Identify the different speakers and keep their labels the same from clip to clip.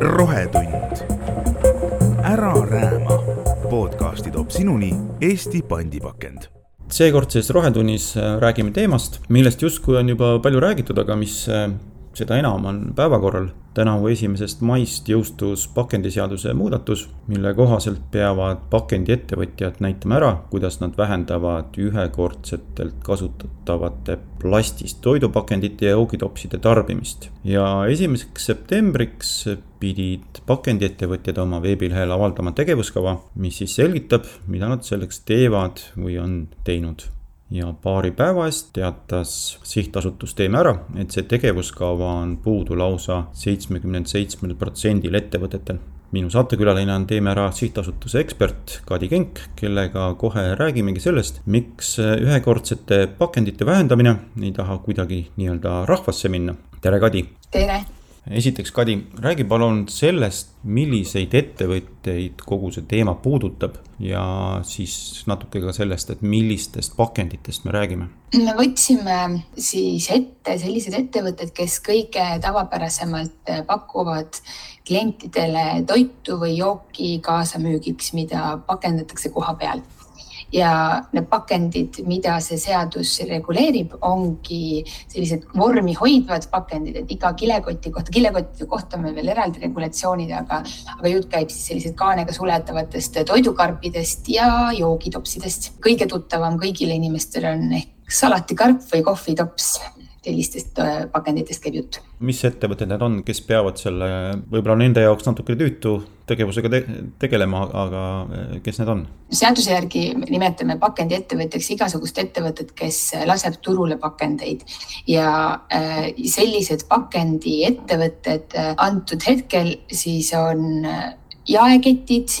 Speaker 1: rohetund. ära rääma. podcasti toob sinuni Eesti pandipakend
Speaker 2: seekordses Rohetunnis äh, räägime teemast, millest justkui on juba palju räägitud, aga mis äh, seda enam on päevakorral. tänavu esimesest maist jõustus pakendiseaduse muudatus, mille kohaselt peavad pakendiettevõtjad näitama ära, kuidas nad vähendavad ühekordsetelt kasutatavate plastist toidupakendite ja joogitopside tarbimist. ja esimeseks septembriks pidid pakendiettevõtjad oma veebilehel avaldama tegevuskava, mis siis selgitab, mida nad selleks teevad või on teinud ja paari päeva eest teatas sihtasutus Teeme Ära, et see tegevuskava on puudu lausa seitsmekümnelt seitsmel protsendil ettevõtetel. minu saatekülaline on Teeme Ära sihtasutuse ekspert Kadi Kenk, kellega kohe räägimegi sellest, miks ühekordsete pakendite vähendamine ei taha kuidagi nii-öelda rahvasse minna. tere, Kadi!
Speaker 3: tere!
Speaker 2: Esiteks, Kadi, räägi palun sellest, milliseid ettevõtteid kogu see teema puudutab ja siis natuke ka sellest, et millistest pakenditest me räägime.
Speaker 3: me võtsime siis ette sellised ettevõtted, kes kõige tavapärasemalt pakuvad klientidele toitu või jooki kaasamüügiks, mida pakendatakse koha peal ja need pakendid, mida see seadus reguleerib, ongi sellised vormi hoidvad pakendid, et iga kilekoti kohta, kilekottide kohta on meil veel eraldi regulatsioonid, aga, aga jutt käib siis sellised kaanega suletavatest toidukarpidest ja joogitopsidest. kõige tuttavam kõigile inimestele on ehk salatikarp või kohvitops sellistest äh, pakenditest käib jutt.
Speaker 2: mis ettevõtted need on, kes peavad selle, võib-olla nende jaoks natuke tüütu tegevusega te tegelema, aga äh, kes need on?
Speaker 3: seaduse järgi nimetame pakendiettevõtjaks igasugust ettevõtet, kes laseb turule pakendeid ja äh, sellised pakendiettevõtted antud hetkel siis on jaeketid,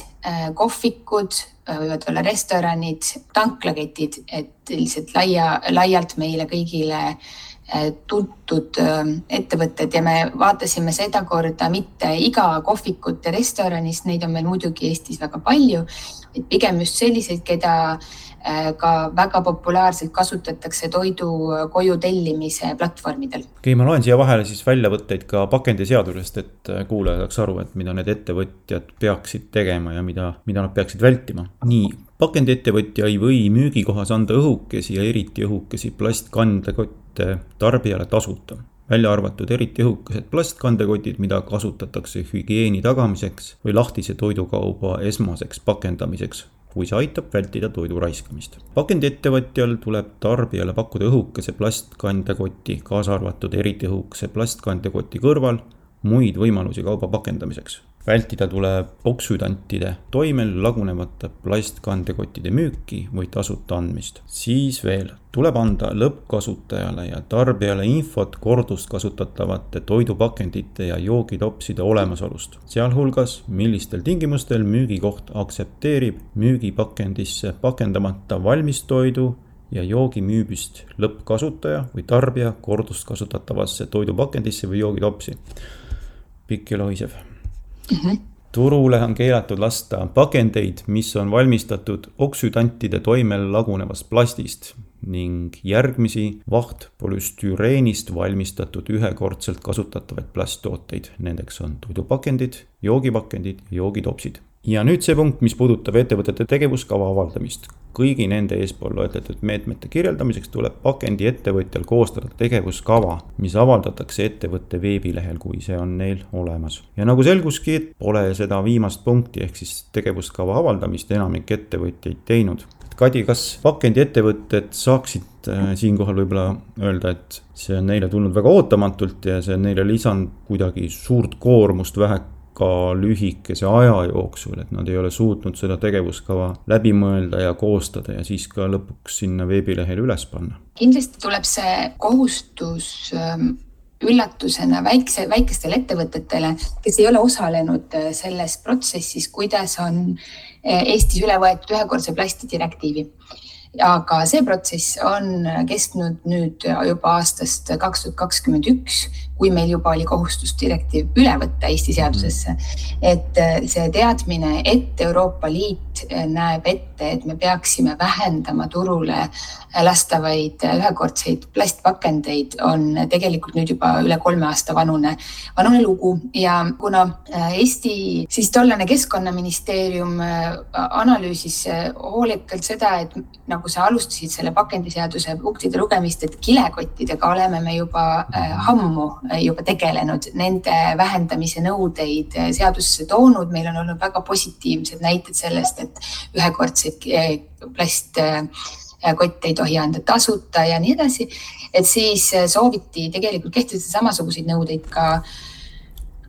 Speaker 3: kohvikud võivad olla restoranid, tanklaketid, et lihtsalt laia, laialt meile kõigile tuntud äh, ettevõtted ja me vaatasime sedakorda mitte iga kohvikut ja restoranist, neid on meil muidugi Eestis väga palju, vaid pigem just selliseid, keda äh, ka väga populaarselt kasutatakse toidu koju tellimise platvormidel.
Speaker 2: okei okay,, ma loen siia vahele siis väljavõtteid ka pakendiseadusest, et kuulaja saaks aru, et mida need ettevõtjad peaksid tegema ja mida, mida nad peaksid vältima. nii, pakendiettevõtja ei või müügikohas anda õhukesi ja eriti õhukesi plastkandekott mitte tarbijale tasuta, välja arvatud eriti õhukesed plastkandekotid, mida kasutatakse hügieeni tagamiseks või lahtise toidukauba esmaseks pakendamiseks kui see aitab vältida toidu raiskamist. pakendiettevõtjal tuleb tarbijale pakkuda õhukese plastkandekoti, kaasa arvatud eriti õhukese plastkandekoti kõrval, muid võimalusi kauba pakendamiseks vältida tuleb oksüdantide toimel lagunevate plastkandekottide müüki või tasuta andmist. siis veel tuleb anda lõppkasutajale ja tarbijale infot korduskasutatavate toidupakendite ja joogitopside olemasolust, sealhulgas millistel tingimustel müügikoht aktsepteerib müügipakendisse pakendamata valmistoidu ja joogi müübist lõppkasutaja või tarbija korduskasutatavasse toidupakendisse või joogitopsi. pikk ja lohisev mm. -hmm. turule on keelatud lasta pakendeid, mis on valmistatud oksüdantide toimel lagunevast plastist ning järgmisi vahtpolüstüreenist valmistatud ühekordselt kasutatavaid plasttooteid. Nendeks on toidupakendid, joogipakendid ja joogitopsid ja nüüd see punkt, mis puudutab ettevõtete tegevuskava avaldamist. kõigi nende eespool loetletud meetmete kirjeldamiseks tuleb pakendiettevõtjal koostada tegevuskava, mis avaldatakse ettevõtte veebilehel, kui see on neil olemas. ja nagu selguski, pole seda viimast punkti ehk siis tegevuskava avaldamist enamik ettevõtjaid teinud. Kadi, kas pakendiettevõtted saaksid äh, siinkohal võib-olla öelda, et see on neile tulnud väga ootamatult ja see on neile lisanud kuidagi suurt koormust vähe väga lühikese aja jooksul, et nad ei ole suutnud seda tegevuskava läbi mõelda ja koostada ja siis ka lõpuks sinna veebilehele üles panna.
Speaker 3: kindlasti tuleb see kohustus ähm, üllatusena väikse, väikestele ettevõtetele, kes ei ole osalenud äh, selles protsessis, kuidas on äh, Eestis üle võetud ühekordse plasti direktiivi aga see protsess on kestnud nüüd juba aastast kaks tuhat kakskümmend üks, kui meil juba oli kohustus direktiiv üle võtta Eesti seadusesse. et see teadmine, et Euroopa Liit näeb ette, et me peaksime vähendama turule lastavaid ühekordseid plastpakendeid, on tegelikult nüüd juba üle kolme aasta vanune, vanune lugu. Ja kuna Eesti siis tollane keskkonnaministeerium analüüsis hoolikalt seda, et nagu sa alustasid selle pakendiseaduse punktide lugemist, et kilekottidega oleme me juba ammu juba tegelenud, nende vähendamise nõudeid seadusesse toonud, meil on olnud väga positiivsed näited sellest, et ühekordseid eh, plastkotte ei tohi anda tasuta ja nii edasi. et siis eh, sooviti tegelikult kehtestada samasuguseid nõudeid ka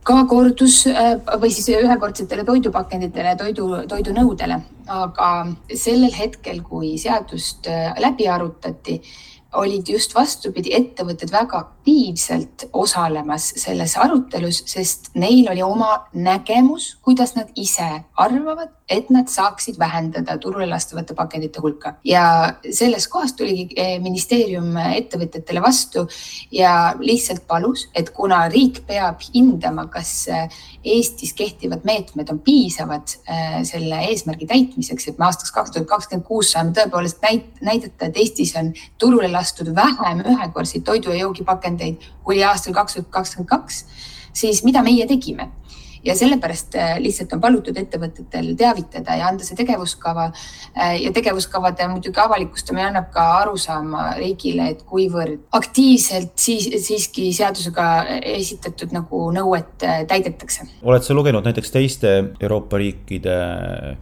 Speaker 3: ka kordus eh, või siis ühekordsetele toidupakenditele, toidu, toidunõudele, aga sellel hetkel, kui seadust läbi arutati, olid just vastupidi, ettevõtted väga aktiivselt osalemas selles arutelus, sest neil oli oma nägemus, kuidas nad ise arvavad, et nad saaksid vähendada turule lastavate pakendite hulka. Ja sellest kohast tuligi eh, ministeerium ettevõtjatele vastu ja lihtsalt palus, et kuna riik peab hindama, kas eh, Eestis kehtivad meetmed on piisavad eh, selle eesmärgi täitmiseks, et me aastaks kaks tuhat kakskümmend kuus saame tõepoolest näit näidata, et Eestis on turule lastud vähem ühekordseid toidu ja joogipakendeid kui aastal kaks tuhat kakskümmend kaks, siis mida meie tegime ja sellepärast äh, lihtsalt on palutud ettevõtetel teavitada ja anda see tegevuskava äh, ja tegevuskavade muidugi avalikustamine annab ka arusaama riigile, et kuivõrd aktiivselt siis siiski seadusega esitatud nagu nõuet äh, täidetakse.
Speaker 2: oled sa lugenud näiteks teiste Euroopa riikide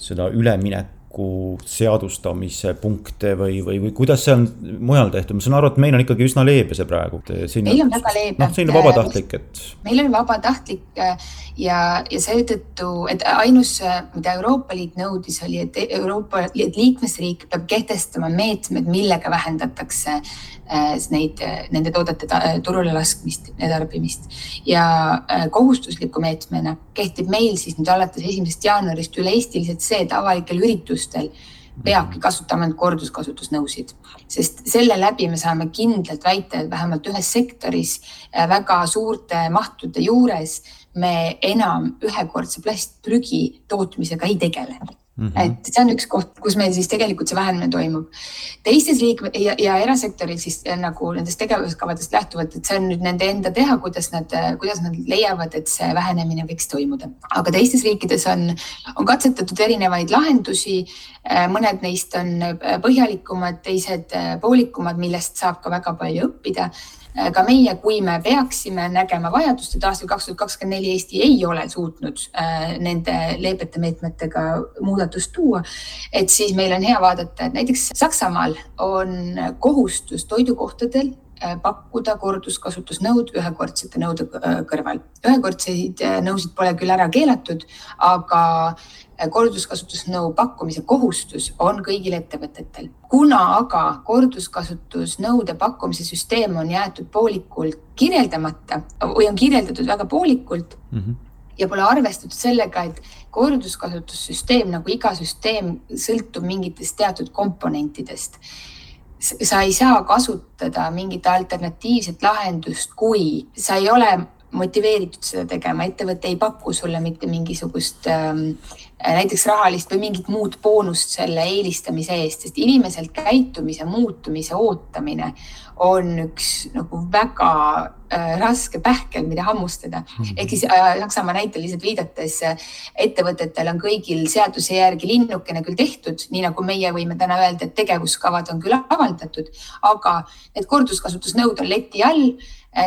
Speaker 2: seda üleminekut? Tuleviku seadustamise punkte või, või, või kuidas see on mujal tehtud, ma saan aru, et meil on ikkagi üsna leebe see praegu.
Speaker 3: meil on väga leebe.
Speaker 2: noh, selline vabatahtlik, et.
Speaker 3: meil on vabatahtlik ja, ja seetõttu, et ainus, mida Euroopa Liit nõudis, oli, et Euroopa Liit liikmesriik peab kehtestama meetmed, millega vähendatakse Äh, neid, äh, nende toodete turule laskmist ja tarbimist. ja äh, kohustusliku meetmena kehtib meil siis nüüd alates esimesest jaanuarist üle-eestiliselt see, et avalikel üritustel peabki kasutama ainult korduskasutusnõusid, sest selle läbi me saame kindlalt väita, et vähemalt ühes sektoris väga suurte mahtude juures me enam ühekordse plastprügi tootmisega ei tegele Mm -hmm. et see on üks koht, kus meil siis tegelikult see vähenemine toimub. teistes riik- ja, ja erasektoril siis eh, nagu nendest tegevuskavadest lähtuvalt, et see on nüüd nende enda teha, kuidas nad, kuidas nad leiavad, et see vähenemine võiks toimuda. aga teistes riikides on, on katsetatud erinevaid lahendusi. Eh, mõned neist on eh, põhjalikumad, teised poolikumad, millest saab ka väga palju õppida ka meie, kui me peaksime nägema vajadust, et aastal kaks tuhat kakskümmend neli Eesti ei ole suutnud äh, nende leebete meetmetega muudatust tuua, et siis meil on hea vaadata, et näiteks Saksamaal on kohustus toidukohtadel äh, pakkuda korduskasutusnõud ühekordsete nõude kõrval. ühekordseid nõusid pole küll ära keelatud, aga korduskasutusnõu pakkumise kohustus on kõigil ettevõtetel. kuna aga korduskasutusnõude pakkumise süsteem on jäetud poolikult kirjeldamata või on kirjeldatud väga poolikult mm, -hmm ja pole arvestatud sellega, et korduskasutussüsteem nagu iga süsteem sõltub mingitest teatud komponentidest. sa ei saa kasutada mingit alternatiivset lahendust, kui sa ei ole motiveeritud seda tegema, ettevõte ei paku sulle mitte mingisugust ähm, näiteks rahalist või mingit muud boonust selle eelistamise eest, sest inimeselt käitumise muutumise ootamine on üks nagu väga äh, raske pähkel, mida hammustada mm. -hmm. ehk siis äh, Saksamaa näitel lihtsalt viidates äh, ettevõtetel on kõigil seaduse järgi linnukene küll tehtud, nii nagu meie võime täna öelda, et tegevuskavad on küll avaldatud, aga need korduskasutusnõud on leti all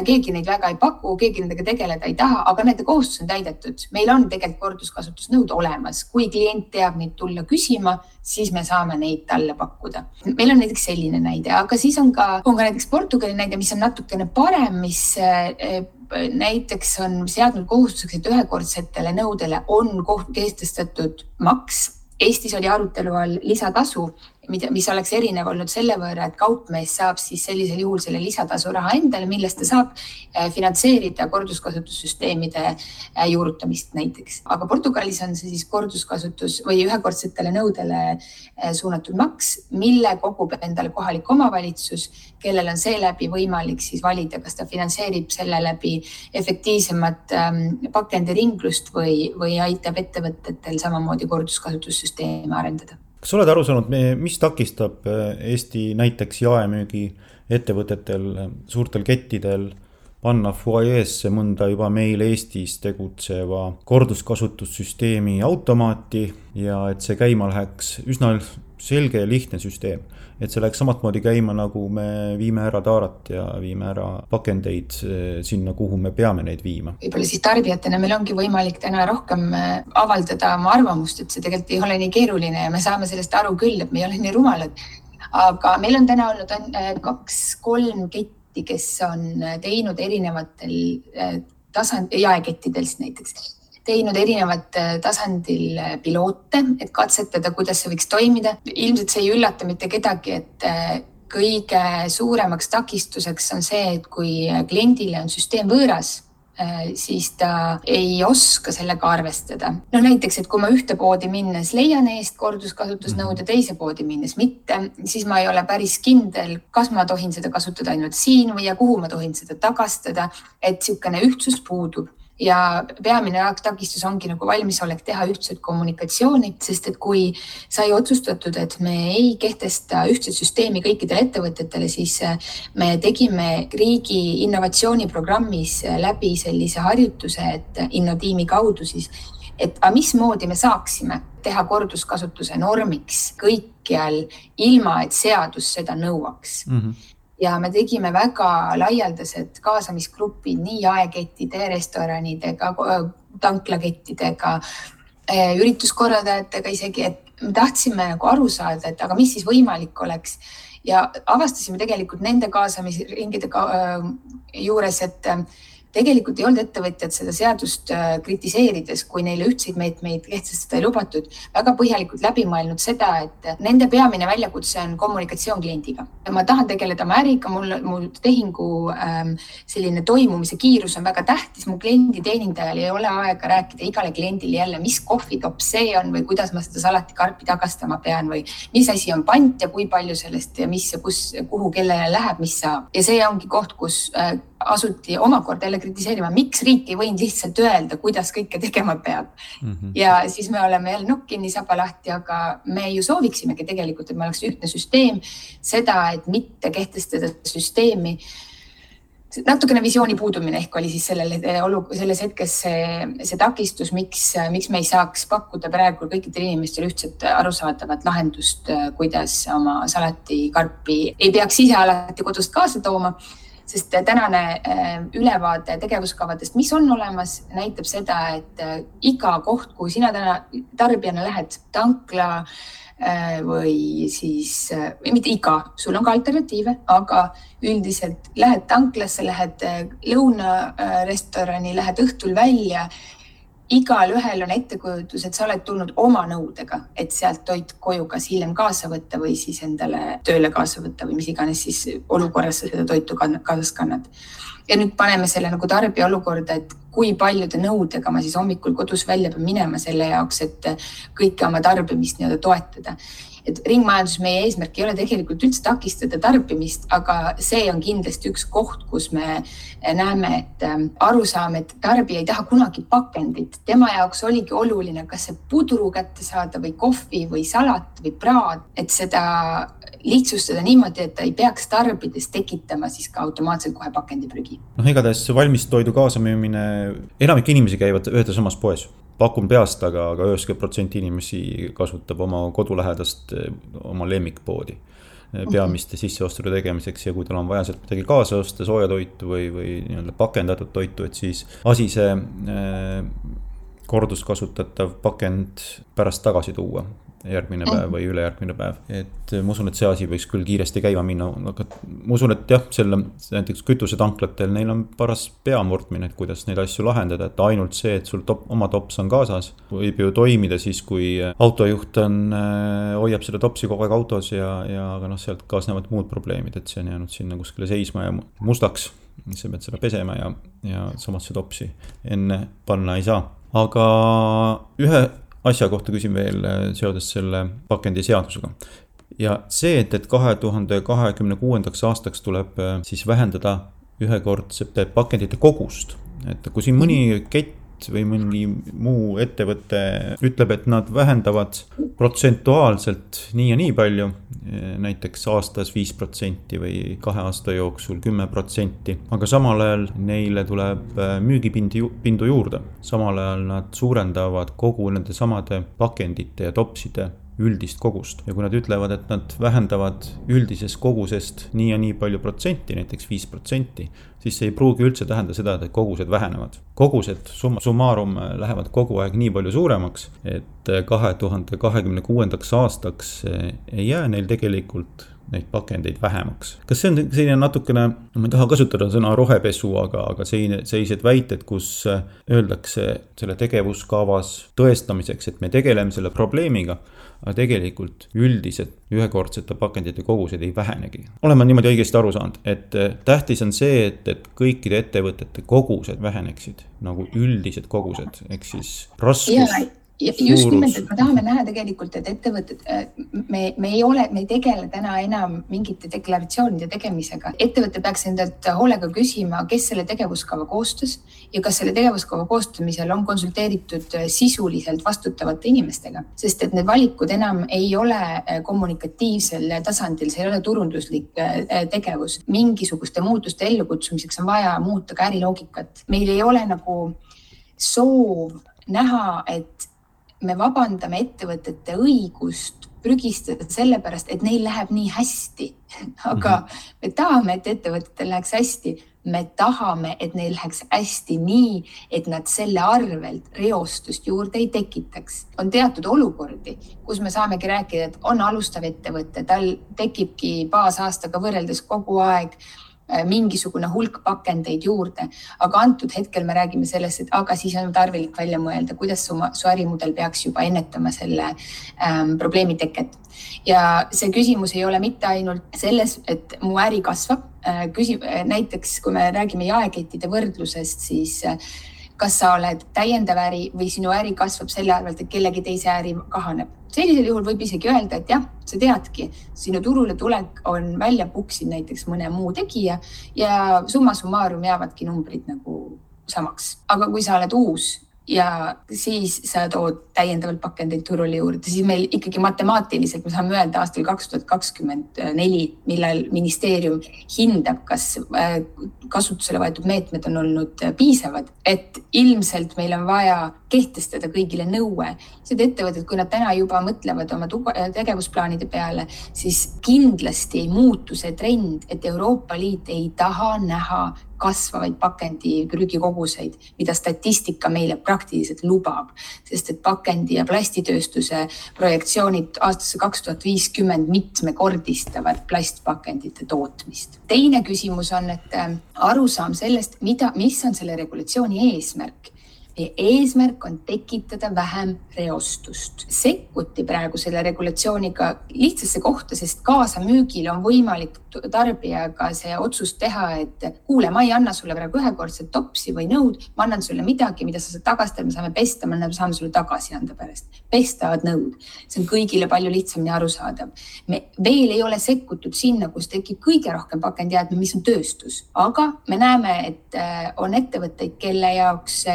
Speaker 3: keegi neid väga ei paku, keegi nendega tegeleda ei taha, aga nende kohustus on täidetud. meil on tegelikult korduskasutusnõud olemas, kui klient teab neid tulla küsima, siis me saame neid talle pakkuda. meil on näiteks selline näide, aga siis on ka, on ka näiteks Portugali näide, mis on natukene parem, mis äh, näiteks on seadnud kohustuseks, et ühekordsetele nõudele on kehtestatud maks Eestis oli arutelu all lisatasu mida, mis oleks erinev olnud selle võrra, et kaupmees saab siis sellisel juhul selle lisatasu raha endale, millest ta saab äh, finantseerida korduskasutussüsteemide äh, juurutamist näiteks. aga Portugalis on see siis korduskasutus või ühekordsetele nõudele äh, suunatud maks, mille kogub endale kohalik omavalitsus, kellel on seeläbi võimalik siis valida, kas ta finantseerib selle läbi efektiivsemat ähm, pakendiringlust või, või aitab ettevõtetel samamoodi korduskasutussüsteeme arendada
Speaker 2: kas oled aru saanud, mis takistab äh, Eesti näiteks jaemüügiettevõtetel, suurtel kettidel panna fuajeesse mõnda juba meil Eestis tegutseva korduskasutussüsteemi automaati ja et see käima läheks üsna selge ja lihtne süsteem. et see läheks samatmoodi käima, nagu me viime ära taarat ja viime ära pakendeid eh, sinna, kuhu me peame neid viima.
Speaker 3: võib-olla siis tarbijatena meil ongi võimalik täna rohkem eh, avaldada oma arvamust, et see tegelikult ei ole nii keeruline ja me saame sellest aru küll, et me ei ole nii rumalad. aga meil on täna olnud eh, kaks-kolm ketti, kes on teinud erinevatel tasand, jaekettidest näiteks teinud erinevat äh, tasandil äh, piloote, et katsetada, kuidas see võiks toimida. ilmselt see ei üllata mitte kedagi, et äh, kõige suuremaks takistuseks on see, et kui kliendile on süsteem võõras, siis ta ei oska sellega arvestada. no näiteks, et kui ma ühte poodi minnes leian eest korduskasutusnõude, teise poodi minnes mitte, siis ma ei ole päris kindel, kas ma tohin seda kasutada ainult siin või ja kuhu ma tohin seda tagastada, et niisugune ühtsus puudub ja peamine takistus ongi nagu valmisolek teha ühtset kommunikatsiooni, sest et kui sai otsustatud, et me ei kehtesta ühtset süsteemi kõikidele ettevõtetele, siis äh, me tegime riigi innovatsiooniprogrammis äh, läbi sellise harjutuse, et Innotiimi kaudu siis, et aga mismoodi me saaksime teha korduskasutuse normiks kõikjal, ilma et seadus seda nõuaks mm. -hmm ja me tegime väga laialdased kaasamisgrupid nii jaekettide, restoranidega, tanklakettidega, eh, ürituskorraldajatega isegi, et me tahtsime nagu aru saada, et aga mis siis võimalik oleks. Ja avastasime tegelikult nende kaasamisringide äh, juures, et tegelikult ei olnud ettevõtjad seda seadust äh, kritiseerides, kui neile ühtseid meetmeid kehtestada ei lubatud, väga põhjalikult läbi mõelnud seda, et nende peamine väljakutse on kommunikatsioon kliendiga. ma tahan tegeleda oma äriga, mul, mul tehingu ähm, selline toimumise kiirus on väga tähtis, mu kliendi teenindajal ei ole aega rääkida igale kliendile jälle, mis kohvitopp see on või kuidas ma seda salatikarpi tagastama pean või mis asi on pant ja kui palju sellest ja mis ja kus, kuhu, kellele läheb, mis saab. ja see ongi koht, kus äh, asuti omakorda jälle kritiseerima, miks riik ei võinud lihtsalt öelda, kuidas kõike tegema peab mm. -hmm. ja siis me oleme jälle nokk kinni, saba lahti, aga me ju sooviksimegi tegelikult, et meil oleks ühtne süsteem. seda, et mitte kehtestada süsteemi natukene visiooni puudumine ehk oli siis sellel olu, selles hetkes see, see takistus, miks, miks me ei saaks pakkuda praegu kõikidele inimestele ühtset arusaadavat lahendust, kuidas oma salatikarpi ei peaks ise alati kodust kaasa tooma sest tänane äh, ülevaade tegevuskavadest, mis on olemas, näitab seda, et äh, iga koht, kuhu sina täna tarbijana lähed, tankla äh, või siis, mitte iga, sul on ka alternatiive, aga üldiselt lähed tanklasse, lähed lõunarestorani, lähed õhtul välja igalühel on ettekujutus, et sa oled tulnud oma nõudega, et sealt toit koju kas hiljem kaasa võtta või siis endale tööle kaasa võtta või mis iganes siis olukorras sa seda toitu kaasas kannad. ja nüüd paneme selle nagu tarbija olukorda, et kui paljude nõudega ma siis hommikul kodus välja pean minema selle jaoks, et kõike oma tarbimist nii-öelda toetada et ringmajandus, meie eesmärk ei ole tegelikult üldse takistada tarbimist, aga see on kindlasti üks koht, kus me näeme, et ähm, arusaam, et tarbija ei taha kunagi pakendit, tema jaoks oligi oluline, kas see pudru kätte saada või kohvi või salat või praad, et seda lihtsustada niimoodi, et ta ei peaks tarbides tekitama siis ka automaatselt kohe pakendiprügi.
Speaker 2: noh, igatahes valmistoidu kaasamüümine, enamik inimesi käivad ühes ja samas poes pakun peast, aga, aga üheksakümmend protsenti inimesi kasutab oma kodulähedast, oma lemmikpoodi peamiste sisseostude tegemiseks. Ja kui tal on vaja sealt midagi kaasa osta, soojatoitu või, või nii-öelda pakendatud toitu, et siis asi see äh, korduskasutatav pakend pärast tagasi tuua järgmine päev või ülejärgmine päev. et ma usun, et see asi võiks küll kiiresti käima minna, aga ma usun, et jah, selle näiteks kütusetanklatel, neil on paras peamurdmine, et kuidas neid asju lahendada, et ainult see, et sul top, oma tops on kaasas, võib ju toimida siis, kui autojuht on, hoiab seda topsi kogu aeg autos ja, ja aga noh, sealt kaasnevad muud probleemid, et see on jäänud sinna kuskile seisma ja mustaks sa pead seda pesema ja, ja samasse topsi enne panna ei saa. aga ühe asja kohta küsin veel äh, seoses selle pakendiseadusega. ja see, et, et kahe tuhande kahekümne kuuendaks aastaks tuleb äh, siis vähendada ühekordsete pakendite kogust. et kui siin mõni kett või mõni muu ettevõte ütleb, et nad vähendavad protsentuaalselt nii ja nii palju, näiteks aastas viis protsenti või kahe aasta jooksul kümme protsenti, aga samal ajal neile tuleb müügipindi, pindu juurde. samal ajal nad suurendavad kogu nende samade pakendite ja topside üldist kogust ja kui nad ütlevad, et nad vähendavad üldisest kogusest nii ja nii palju protsenti, näiteks viis protsenti, siis see ei pruugi üldse tähenda seda, et kogused vähenevad. kogused summa summarum lähevad kogu aeg nii palju suuremaks, et kahe tuhande kahekümne kuuendaks aastaks ei jää neil tegelikult neid pakendeid vähemaks. kas see on selline natukene, ma ei taha kasutada sõna rohepesu, aga, aga selline, sellised väited, kus öeldakse selle tegevuskavas tõestamiseks, et me tegeleme selle probleemiga aga tegelikult üldised ühekordsete pakendite kogused ei vähenegi. olen ma niimoodi õigesti aru saanud, et äh, tähtis on see, et, et kõikide ettevõtete kogused väheneksid nagu üldised kogused, ehk siis raskus
Speaker 3: just nimelt, et me tahame näha tegelikult, et ettevõtted, äh, me, me ei ole, me ei tegele täna enam mingite deklaratsioonide tegemisega. ettevõte peaks endalt hoolega küsima, kes selle tegevuskava koostas ja kas selle tegevuskava koostamisel on konsulteeritud äh, sisuliselt vastutavate inimestega, sest et need valikud enam ei ole äh, kommunikatiivsel tasandil, see ei ole turunduslik tegevus. mingisuguste muutuste ellukutsumiseks on vaja muuta ka äriloogikat. meil ei ole nagu soov näha, et me vabandame ettevõtete õigust prügistada sellepärast, et neil läheb nii hästi. aga mm -hmm. me tahame, et ettevõtetel läheks hästi. me tahame, et neil läheks hästi nii, et nad selle arvelt reostust juurde ei tekitaks. on teatud olukordi, kus me saamegi rääkida, et on alustav ettevõte, tal tekibki baasaastaga võrreldes kogu aeg Äh, mingisugune hulk pakendeid juurde. aga antud hetkel me räägime sellest, et aga siis on tarvilik välja mõelda, kuidas su, su ärimudel peaks juba ennetama selle ähm, probleemi teket. ja see küsimus ei ole mitte ainult selles, et mu äri kasvab äh,. küsi-, näiteks kui me räägime jaekettide võrdlusest, siis äh, kas sa oled täiendav äri või sinu äri kasvab selle arvelt, et kellegi teise äri kahaneb sellisel juhul võib isegi öelda, et jah, sa teadki, sinu turule tulek on välja puksinud näiteks mõne muu tegija ja summa summarum jäävadki numbrid nagu samaks. aga kui sa oled uus ja siis sa tood täiendavalt pakendeid turule juurde, siis meil ikkagi matemaatiliselt me saame öelda aastal kaks tuhat kakskümmend neli, millal ministeerium hindab, kas äh, kasutusele võetud meetmed on olnud piisavad, et ilmselt meil on vaja kehtestada kõigile nõue. Need ettevõtted, kui nad täna juba mõtlevad oma tegevusplaanide peale, siis kindlasti ei muutu see trend, et Euroopa Liit ei taha näha kasvavaid pakendi prügikoguseid, mida statistika meile praktiliselt lubab, sest et pakendi ja plastitööstuse projektsioonid aastasse kaks tuhat viiskümmend mitmekordistavad plastpakendite tootmist. teine küsimus on, et äh, arusaam sellest, mida, mis on selle regulatsiooni eesmärk meie eesmärk on tekitada vähem reostust. sekkuti praegu selle regulatsiooniga lihtsasse kohta, sest kaasamüügil on võimalik tarbijaga see otsus teha, et kuule, ma ei anna sulle praegu ühekordset topsi või nõud, ma annan sulle midagi, mida sa saad tagastada, me saame pesta, me saame sulle tagasi anda pärast. pestavad nõud, see on kõigile palju lihtsamini arusaadav. me veel ei ole sekkutud sinna, kus tekib kõige rohkem pakendijäätmeid, mis on tööstus, aga me näeme, et äh, on ettevõtteid, kelle jaoks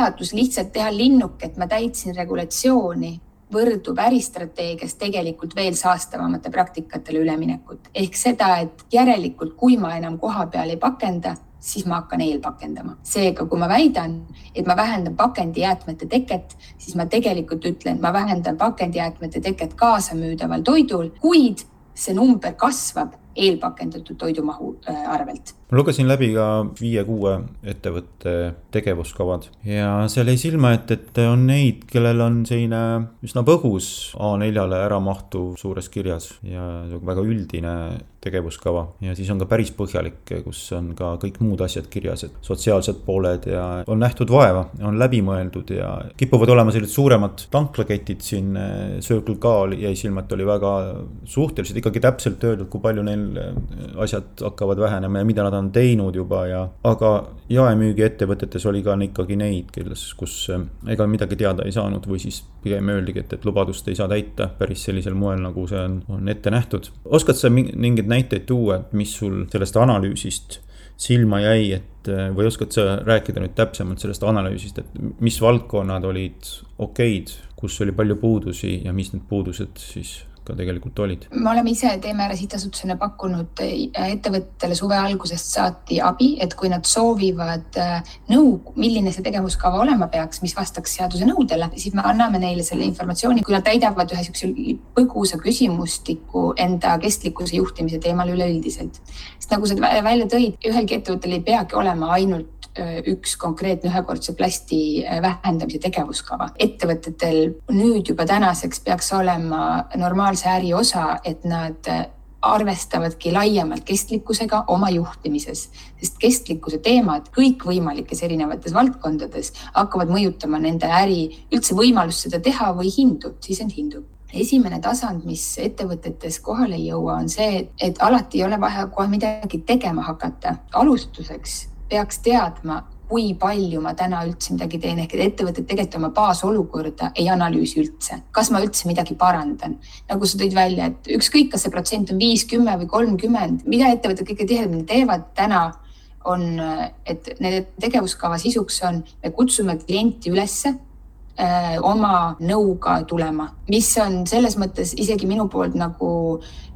Speaker 3: vajadus lihtsalt teha linnuk, et ma täitsin regulatsiooni võrdub äristrateegias tegelikult veel saastavamate praktikatele üleminekut ehk seda, et järelikult, kui ma enam koha peal ei pakenda, siis ma hakkan eelpakendama. seega, kui ma väidan, et ma vähendan pakendijäätmete teket, siis ma tegelikult ütlen, ma vähendan pakendijäätmete teket kaasamüüdaval toidul, kuid see number kasvab eelpakendatud toidumahu arvelt
Speaker 2: ma lugesin läbi ka viie-kuue ettevõtte tegevuskavad ja seal jäi silma, et, et on neid, kellel on selline üsna põgus A4-le ära mahtuv suures kirjas ja väga üldine tegevuskava ja siis on ka päris põhjalik, kus on ka kõik muud asjad kirjas, et sotsiaalsed pooled ja on nähtud vaeva, on läbi mõeldud ja kipuvad olema sellised suuremad tanklaketid siin. Circle K jäi silma, et oli väga suhteliselt ikkagi täpselt öeldud, kui palju neil asjad hakkavad vähenema ja mida nad on teinud juba ja, aga jaemüügiettevõtetes oli ka ikkagi neid, kelles, kus eh, ega midagi teada ei saanud või siis pigem öeldigi, et, et lubadust ei saa täita päris sellisel moel, nagu see on, on ette nähtud. oskad sa mingeid näiteid tuua, et mis sul sellest analüüsist silma jäi, et eh, või oskad sa rääkida nüüd täpsemalt sellest analüüsist, et mis valdkonnad olid okeid, kus oli palju puudusi ja mis need puudused siis ka tegelikult olid?
Speaker 3: me oleme ise Teemääre sihtasutusena pakkunud äh, ettevõttele suve algusest saati abi, et kui nad soovivad äh, nõu, milline see tegevuskava olema peaks, mis vastaks seaduse nõudele, siis me anname neile selle informatsiooni, kui nad täidavad ühe niisuguse põgusa küsimustiku enda kestlikkuse juhtimise teemal üleüldiselt. sest nagu sa välja tõid, ühelgi ettevõttel ei peagi olema ainult üks konkreetne ühekordse plasti äh, vähendamise tegevuskava. ettevõtetel nüüd juba tänaseks peaks olema normaalse äri osa, et nad äh, arvestavadki laiemalt kestlikkusega oma juhtimises, sest kestlikkuse teemad kõikvõimalikes erinevates valdkondades hakkavad mõjutama nende äri üldse võimalust seda teha või hindu, sisend hindu esimene tasand, mis ettevõtetes kohale ei jõua, on see, et alati ei ole vaja kohe midagi tegema hakata. alustuseks peaks teadma, kui palju ma täna üldse midagi teen, ehk et ettevõtted tegelikult oma baasolukorda ei analüüsi üldse. kas ma üldse midagi parandan? nagu sa tõid välja, et ükskõik, kas see protsent on viis, kümme või kolmkümmend, mida ettevõtted kõige tihedamini teevad täna, on, et nende tegevuskava sisuks on, me kutsume klienti ülesse öö, oma nõuga tulema, mis on selles mõttes isegi minu poolt nagu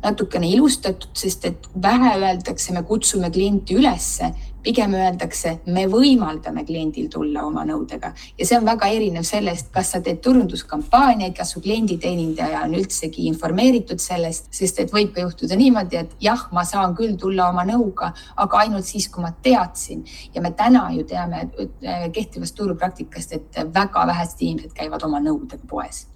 Speaker 3: natukene ilustatud, sest et vähe öeldakse, me kutsume klienti ülesse, pigem öeldakse, me võimaldame kliendil tulla oma nõudega. Ja see on väga erinev sellest, kas sa teed turunduskampaaniaid, kas su klienditeenindaja on üldsegi informeeritud sellest, sest et võib ka juhtuda niimoodi, et jah, ma saan küll tulla oma nõuga, aga ainult siis, kui ma teadsin. Ja me täna ju teame kehtivast turupraktikast, et väga vähesed inimesed käivad oma nõudega poes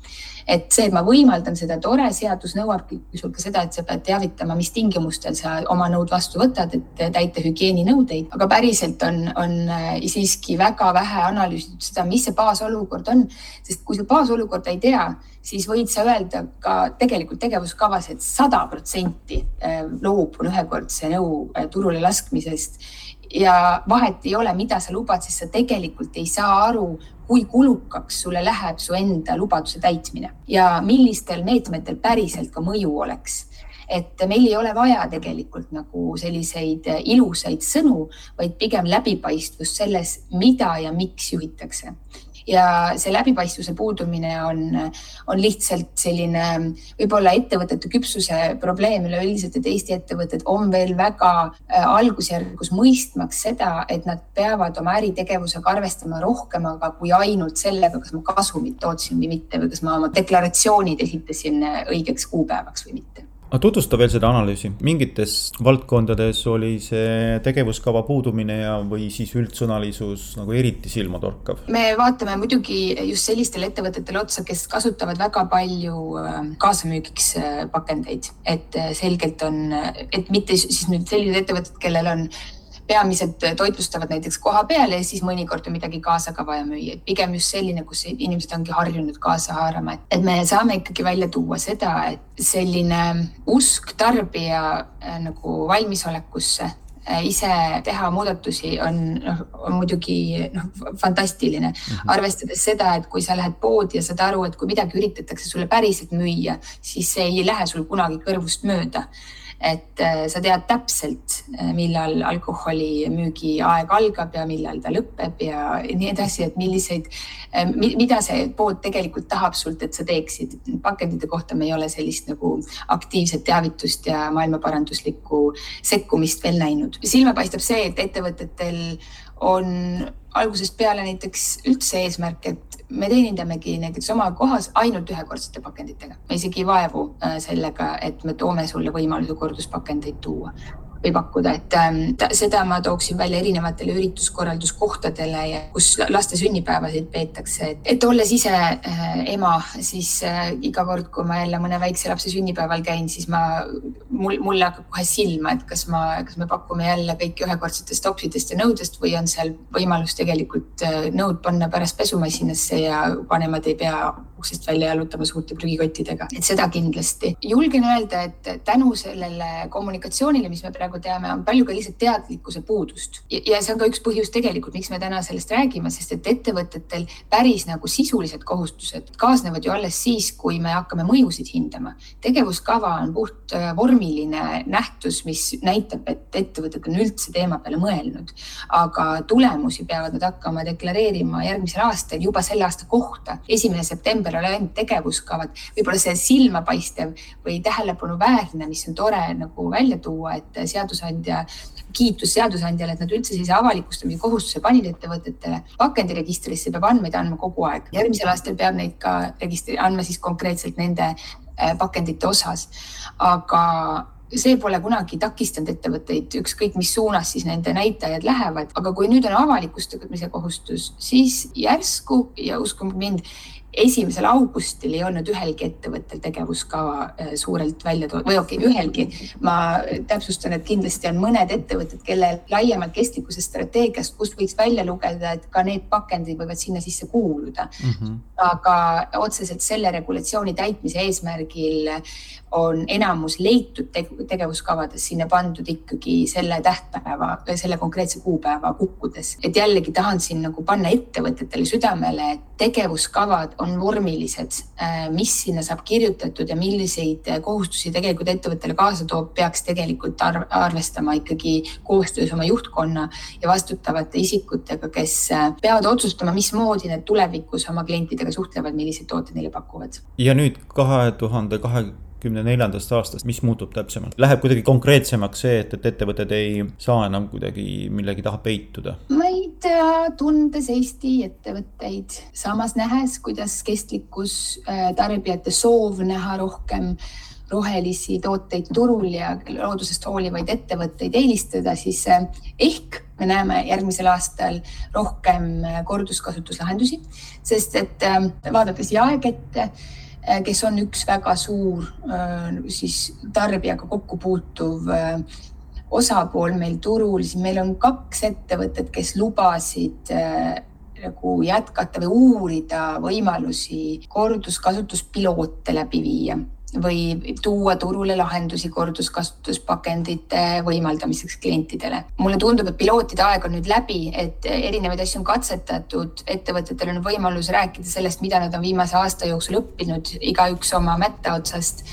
Speaker 3: et see, et ma võimaldan seda, tore, seadus nõuabki sul ka seda, et sa pead teavitama, mis tingimustel sa oma nõud vastu võtad, et täita hügieeninõudeid, aga päriselt on, on äh, siiski väga vähe analüüsitud seda, mis see baasolukord on, sest kui sa baasolukorda ei tea, siis võid sa öelda ka tegelikult tegevuskavas et, et sada protsenti äh, loobun ühekordse nõu äh, turule laskmisest ja vahet ei ole, mida sa lubad, sest sa tegelikult ei saa aru, kui kulukaks sulle läheb su enda lubaduse täitmine ja millistel meetmetel päriselt ka mõju oleks. Et meil ei ole vaja tegelikult nagu selliseid ilusaid sõnu, vaid pigem läbipaistvust selles, mida ja miks juhitakse ja see läbipaistvuse puudumine on, on lihtsalt selline võib-olla ettevõtete küpsuse probleem üleüldiselt, et Eesti ettevõtted on veel väga äh, algusjärgus mõistmaks seda, et nad peavad oma äritegevusega arvestama rohkemaga kui ainult sellega, kas ma kasumit tootsin või mitte või kas ma oma deklaratsioonid esitasin õigeks kuupäevaks või mitte
Speaker 2: aga tutvusta veel seda analüüsi, mingites valdkondades oli see tegevuskava puudumine ja, või siis üldsõnalisus nagu eriti silmatorkav?
Speaker 3: me vaatame muidugi just sellistele ettevõtetele otsa, kes kasutavad väga palju äh, kaasamüügiks äh, pakendeid, et äh, selgelt on, et mitte siis nüüd sellised ettevõtted, kellel on peamiselt toitlustavad näiteks koha peal ja siis mõnikord on midagi kaasa ka vaja müüa, et pigem just selline, kus inimesed ongi harjunud kaasa haarama, et me saame ikkagi välja tuua seda, et selline usk tarbija äh, nagu valmisolekusse äh, ise teha muudatusi on, noh, on muidugi noh, fantastiline mm. -hmm. arvestades seda, et kui sa lähed poodi ja saad aru, et kui midagi üritatakse sulle päriselt müüa, siis see ei lähe sul kunagi kõrvust mööda et äh, sa tead täpselt, äh, millal alkoholimüügi aeg algab ja millal ta lõpeb ja nii edasi, et milliseid, äh, mida see pood tegelikult tahab sult, et sa teeksid. pakendite kohta me ei ole sellist nagu aktiivset teavitust ja maailmaparanduslikku sekkumist veel näinud. silma paistab see, et ettevõtetel on algusest peale näiteks üldse eesmärk, et me teenindamegi näiteks oma kohas ainult ühekordsete pakenditega. me isegi ei vaevu äh, sellega, et me toome sulle võimaluse korduspakendeid tuua või pakkuda, et ähm, seda ma tooksin välja erinevatele ürituskorralduskohtadele kus laste sünnipäevasid peetakse, et olles ise äh, ema, siis äh, iga kord, kui ma jälle mõne väikse lapse sünnipäeval käin, siis ma, mul, mulle hakkab kohe silma, et kas ma, kas me pakume jälle kõiki ühekordsetest topsidest ja nõudest või on seal võimalus tegelikult äh, nõud panna pärast pesumasinasse ja vanemad ei pea uksest välja jalutama suurte prügikottidega, et seda kindlasti. julgen öelda, et tänu sellele kommunikatsioonile, mis me praegu teame, on palju ka lihtsalt teadlikkuse puudust ja, ja see on ka üks põhjus tegelikult, miks me täna sellest räägime, sest et ettevõtetel päris nagu sisulised kohustused kaasnevad ju alles siis, kui me hakkame mõjusid hindama. tegevuskava on puht äh, vormiline nähtus, mis näitab, et ettevõtted on üldse teema peale mõelnud, aga tulemusi peavad nad hakkama deklareerima järgmisel aastal juba selle aasta kohta. esimene september on ainult tegevuskavad, võib-olla see silmapaistev või tähelepanuväärne, mis on tore nagu välja tuua, et seadusandja, kiitus seadusandjale, et nad üldse sellise avalikustamise kohustuse panid ettevõtetele. pakendiregistrisse peab andmeid andma kogu aeg, järgmisel aastal peab neid ka registri, andma siis konkreetselt nende äh, pakendite osas. aga see pole kunagi takistanud ettevõtteid, ükskõik mis suunas siis nende näitajad lähevad, aga kui nüüd on avalikustamise kohustus, siis järsku ja uskuge mind, esimesel augustil ei olnud ühelgi ettevõttel tegevuskava äh, suurelt välja toodud või okei okay,, ühelgi. ma täpsustan, et kindlasti on mõned ettevõtted, kellel laiemalt kestlikkuse strateegiast, kust võiks välja lugeda, et ka need pakendid võivad sinna sisse kuuluda mm. -hmm. aga otseselt selle regulatsiooni täitmise eesmärgil on enamus leitud tegevuskavades sinna pandud ikkagi selle tähtpäeva, selle konkreetse kuupäeva kukkudes. et jällegi tahan siin nagu panna ettevõtetele südamele, et tegevuskavad on vormilised, äh, mis sinna saab kirjutatud ja milliseid kohustusi tegelikult ettevõttele kaasa toob, peaks tegelikult arv arvestama ikkagi koostöös oma juhtkonna ja vastutavate isikutega, kes äh, peavad otsustama, mismoodi need tulevikus oma klientidega suhtlevad, milliseid tooteid neile pakuvad.
Speaker 2: ja nüüd kahe tuhande kahekümne kümne neljandast aastast, mis muutub täpsemalt? Läheb kuidagi konkreetsemaks see, et, et ettevõtted ei saa enam kuidagi millegi taha peituda?
Speaker 3: ma ei tea, tundes Eesti ettevõtteid, samas nähes, kuidas kestlikkus, äh, tarbijate soov näha rohkem rohelisi tooteid turul ja loodusest hoolivaid ettevõtteid eelistada, siis äh, ehk me näeme järgmisel aastal rohkem äh, korduskasutuslahendusi, sest et vaadates jaekette kes on üks väga suur siis tarbijaga kokku puutuv osapool meil turul, siis meil on kaks ettevõtet, kes lubasid nagu jätkata või uurida võimalusi korduskasutuspiloote läbi viia või tuua turule lahendusi korduskasutuspakendite võimaldamiseks klientidele. mulle tundub, et pilootide aeg on nüüd läbi, et erinevaid asju on katsetatud, ettevõtetel on võimalus rääkida sellest, mida nad on viimase aasta jooksul õppinud, igaüks oma mätta otsast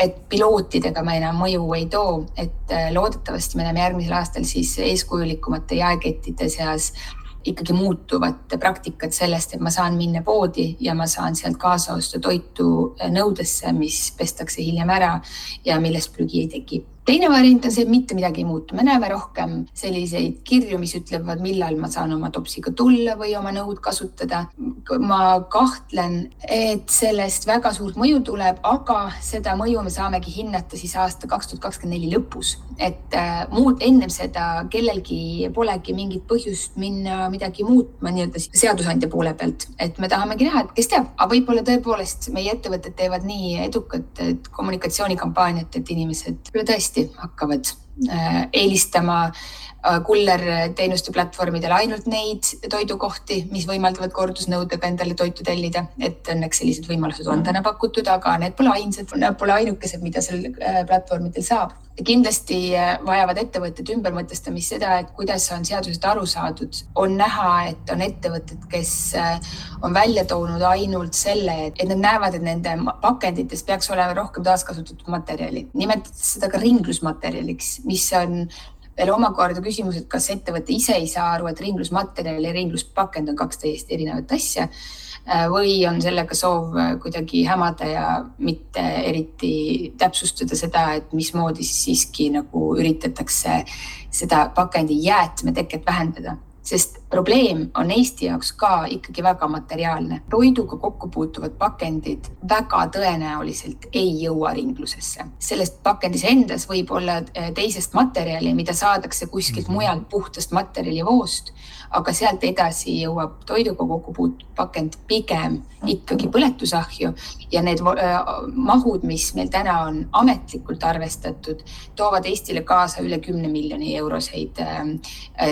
Speaker 3: et pilootidega me enam mõju ei too, et loodetavasti me näeme järgmisel aastal siis eeskujulikumate jaekettide seas ikkagi muutuvat praktikat sellest, et ma saan minna poodi ja ma saan sealt kaasa osta toitu nõudesse, mis pestakse hiljem ära ja millest prügi ei teki teine variant on see, et mitte midagi ei muutu, me näeme rohkem selliseid kirju, mis ütlevad, millal ma saan oma topsiga tulla või oma nõud kasutada. ma kahtlen, et sellest väga suurt mõju tuleb, aga seda mõju me saamegi hinnata siis aasta kaks tuhat kakskümmend neli lõpus, et äh, muud ennem seda kellelgi polegi mingit põhjust minna midagi muutma nii-öelda seadusandja poole pealt, et me tahamegi näha, et kes teab, aga võib-olla tõepoolest meie ettevõtted teevad nii edukat kommunikatsioonikampaaniat, et inimesed tõesti tõesti hakkavad äh, eelistama äh, kullerteenuste platvormidel ainult neid toidukohti, mis võimaldavad kordusnõudega endale toitu tellida, et õnneks sellised võimalused on täna pakutud, aga need pole ainsad, nad pole ainukesed, mida seal äh, platvormidel saab kindlasti äh, vajavad ettevõtted ümbermõtestamist seda, et kuidas on seadusest aru saadud. on näha, et on ettevõtted, kes on välja toonud ainult selle, et nad näevad, et nende pakendites peaks olema rohkem taaskasutatud materjali. nimetatakse seda ka ringlusmaterjaliks, mis on veel omakorda küsimus, et kas ettevõte ise ei saa aru, et ringlusmaterjal ja ringluspakend on kaks täiesti erinevat asja Äh, või on sellega soov äh, kuidagi hämada ja mitte eriti täpsustada seda, et mismoodi siis siiski nagu üritatakse seda pakendi jäätmeteket vähendada, sest probleem on Eesti jaoks ka ikkagi väga materiaalne. toiduga kokku puutuvad pakendid väga tõenäoliselt ei jõua ringlusesse. sellest pakendis endas võib olla eh, teisest materjali, mida saadakse kuskilt mhm. mujalt puhtast materjalivoost aga sealt edasi jõuab toiduga kokku puutuv pakend pigem ikkagi põletusahju ja need äh, mahud, mis meil täna on ametlikult arvestatud, toovad Eestile kaasa üle kümne miljoni euroseid äh,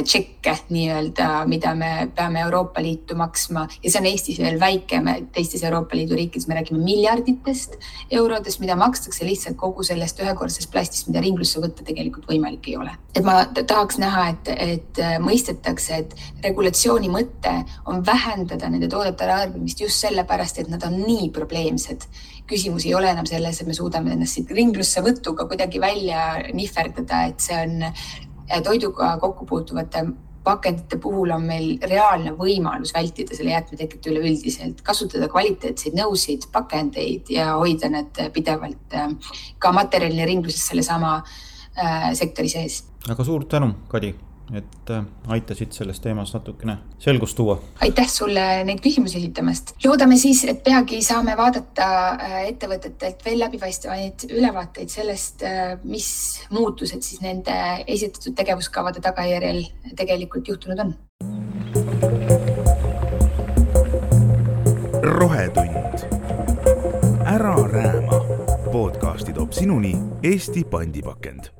Speaker 3: tšekke nii-öelda, mida me peame Euroopa Liitu maksma ja see on Eestis veel väike, teistes Euroopa Liidu riikides me räägime miljarditest eurodest, mida makstakse lihtsalt kogu sellest ühekordsest plastist, mida ringlusse võtta tegelikult võimalik ei ole. et ma tahaks näha, et, et mõistetakse, et regulatsiooni mõte on vähendada nende toodete tarbimist just sellepärast, et nad on nii probleemsed. küsimus ei ole enam selles, et me suudame ennast siit ringlussevõtuga kuidagi välja nihverdada, et see on eh, toiduga kokku puutuvate pakendite puhul on meil reaalne võimalus vältida selle jäätmeteket üleüldiselt, kasutada kvaliteetseid nõusid, pakendeid ja hoida need pidevalt eh, ka materjalina ringluses sellesama äh, sektori sees.
Speaker 2: aga suur tänu, Kadi et äh, aitasid selles teemas natukene selgust tuua.
Speaker 3: aitäh sulle neid küsimusi esitamast. loodame siis, et peagi saame vaadata äh, ettevõtetelt veel läbipaistvaid ülevaateid sellest, äh, mis muutused siis nende esitatud tegevuskavade tagajärjel tegelikult juhtunud on.
Speaker 1: rohetund. ära rääma. podcasti toob sinuni Eesti pandipakend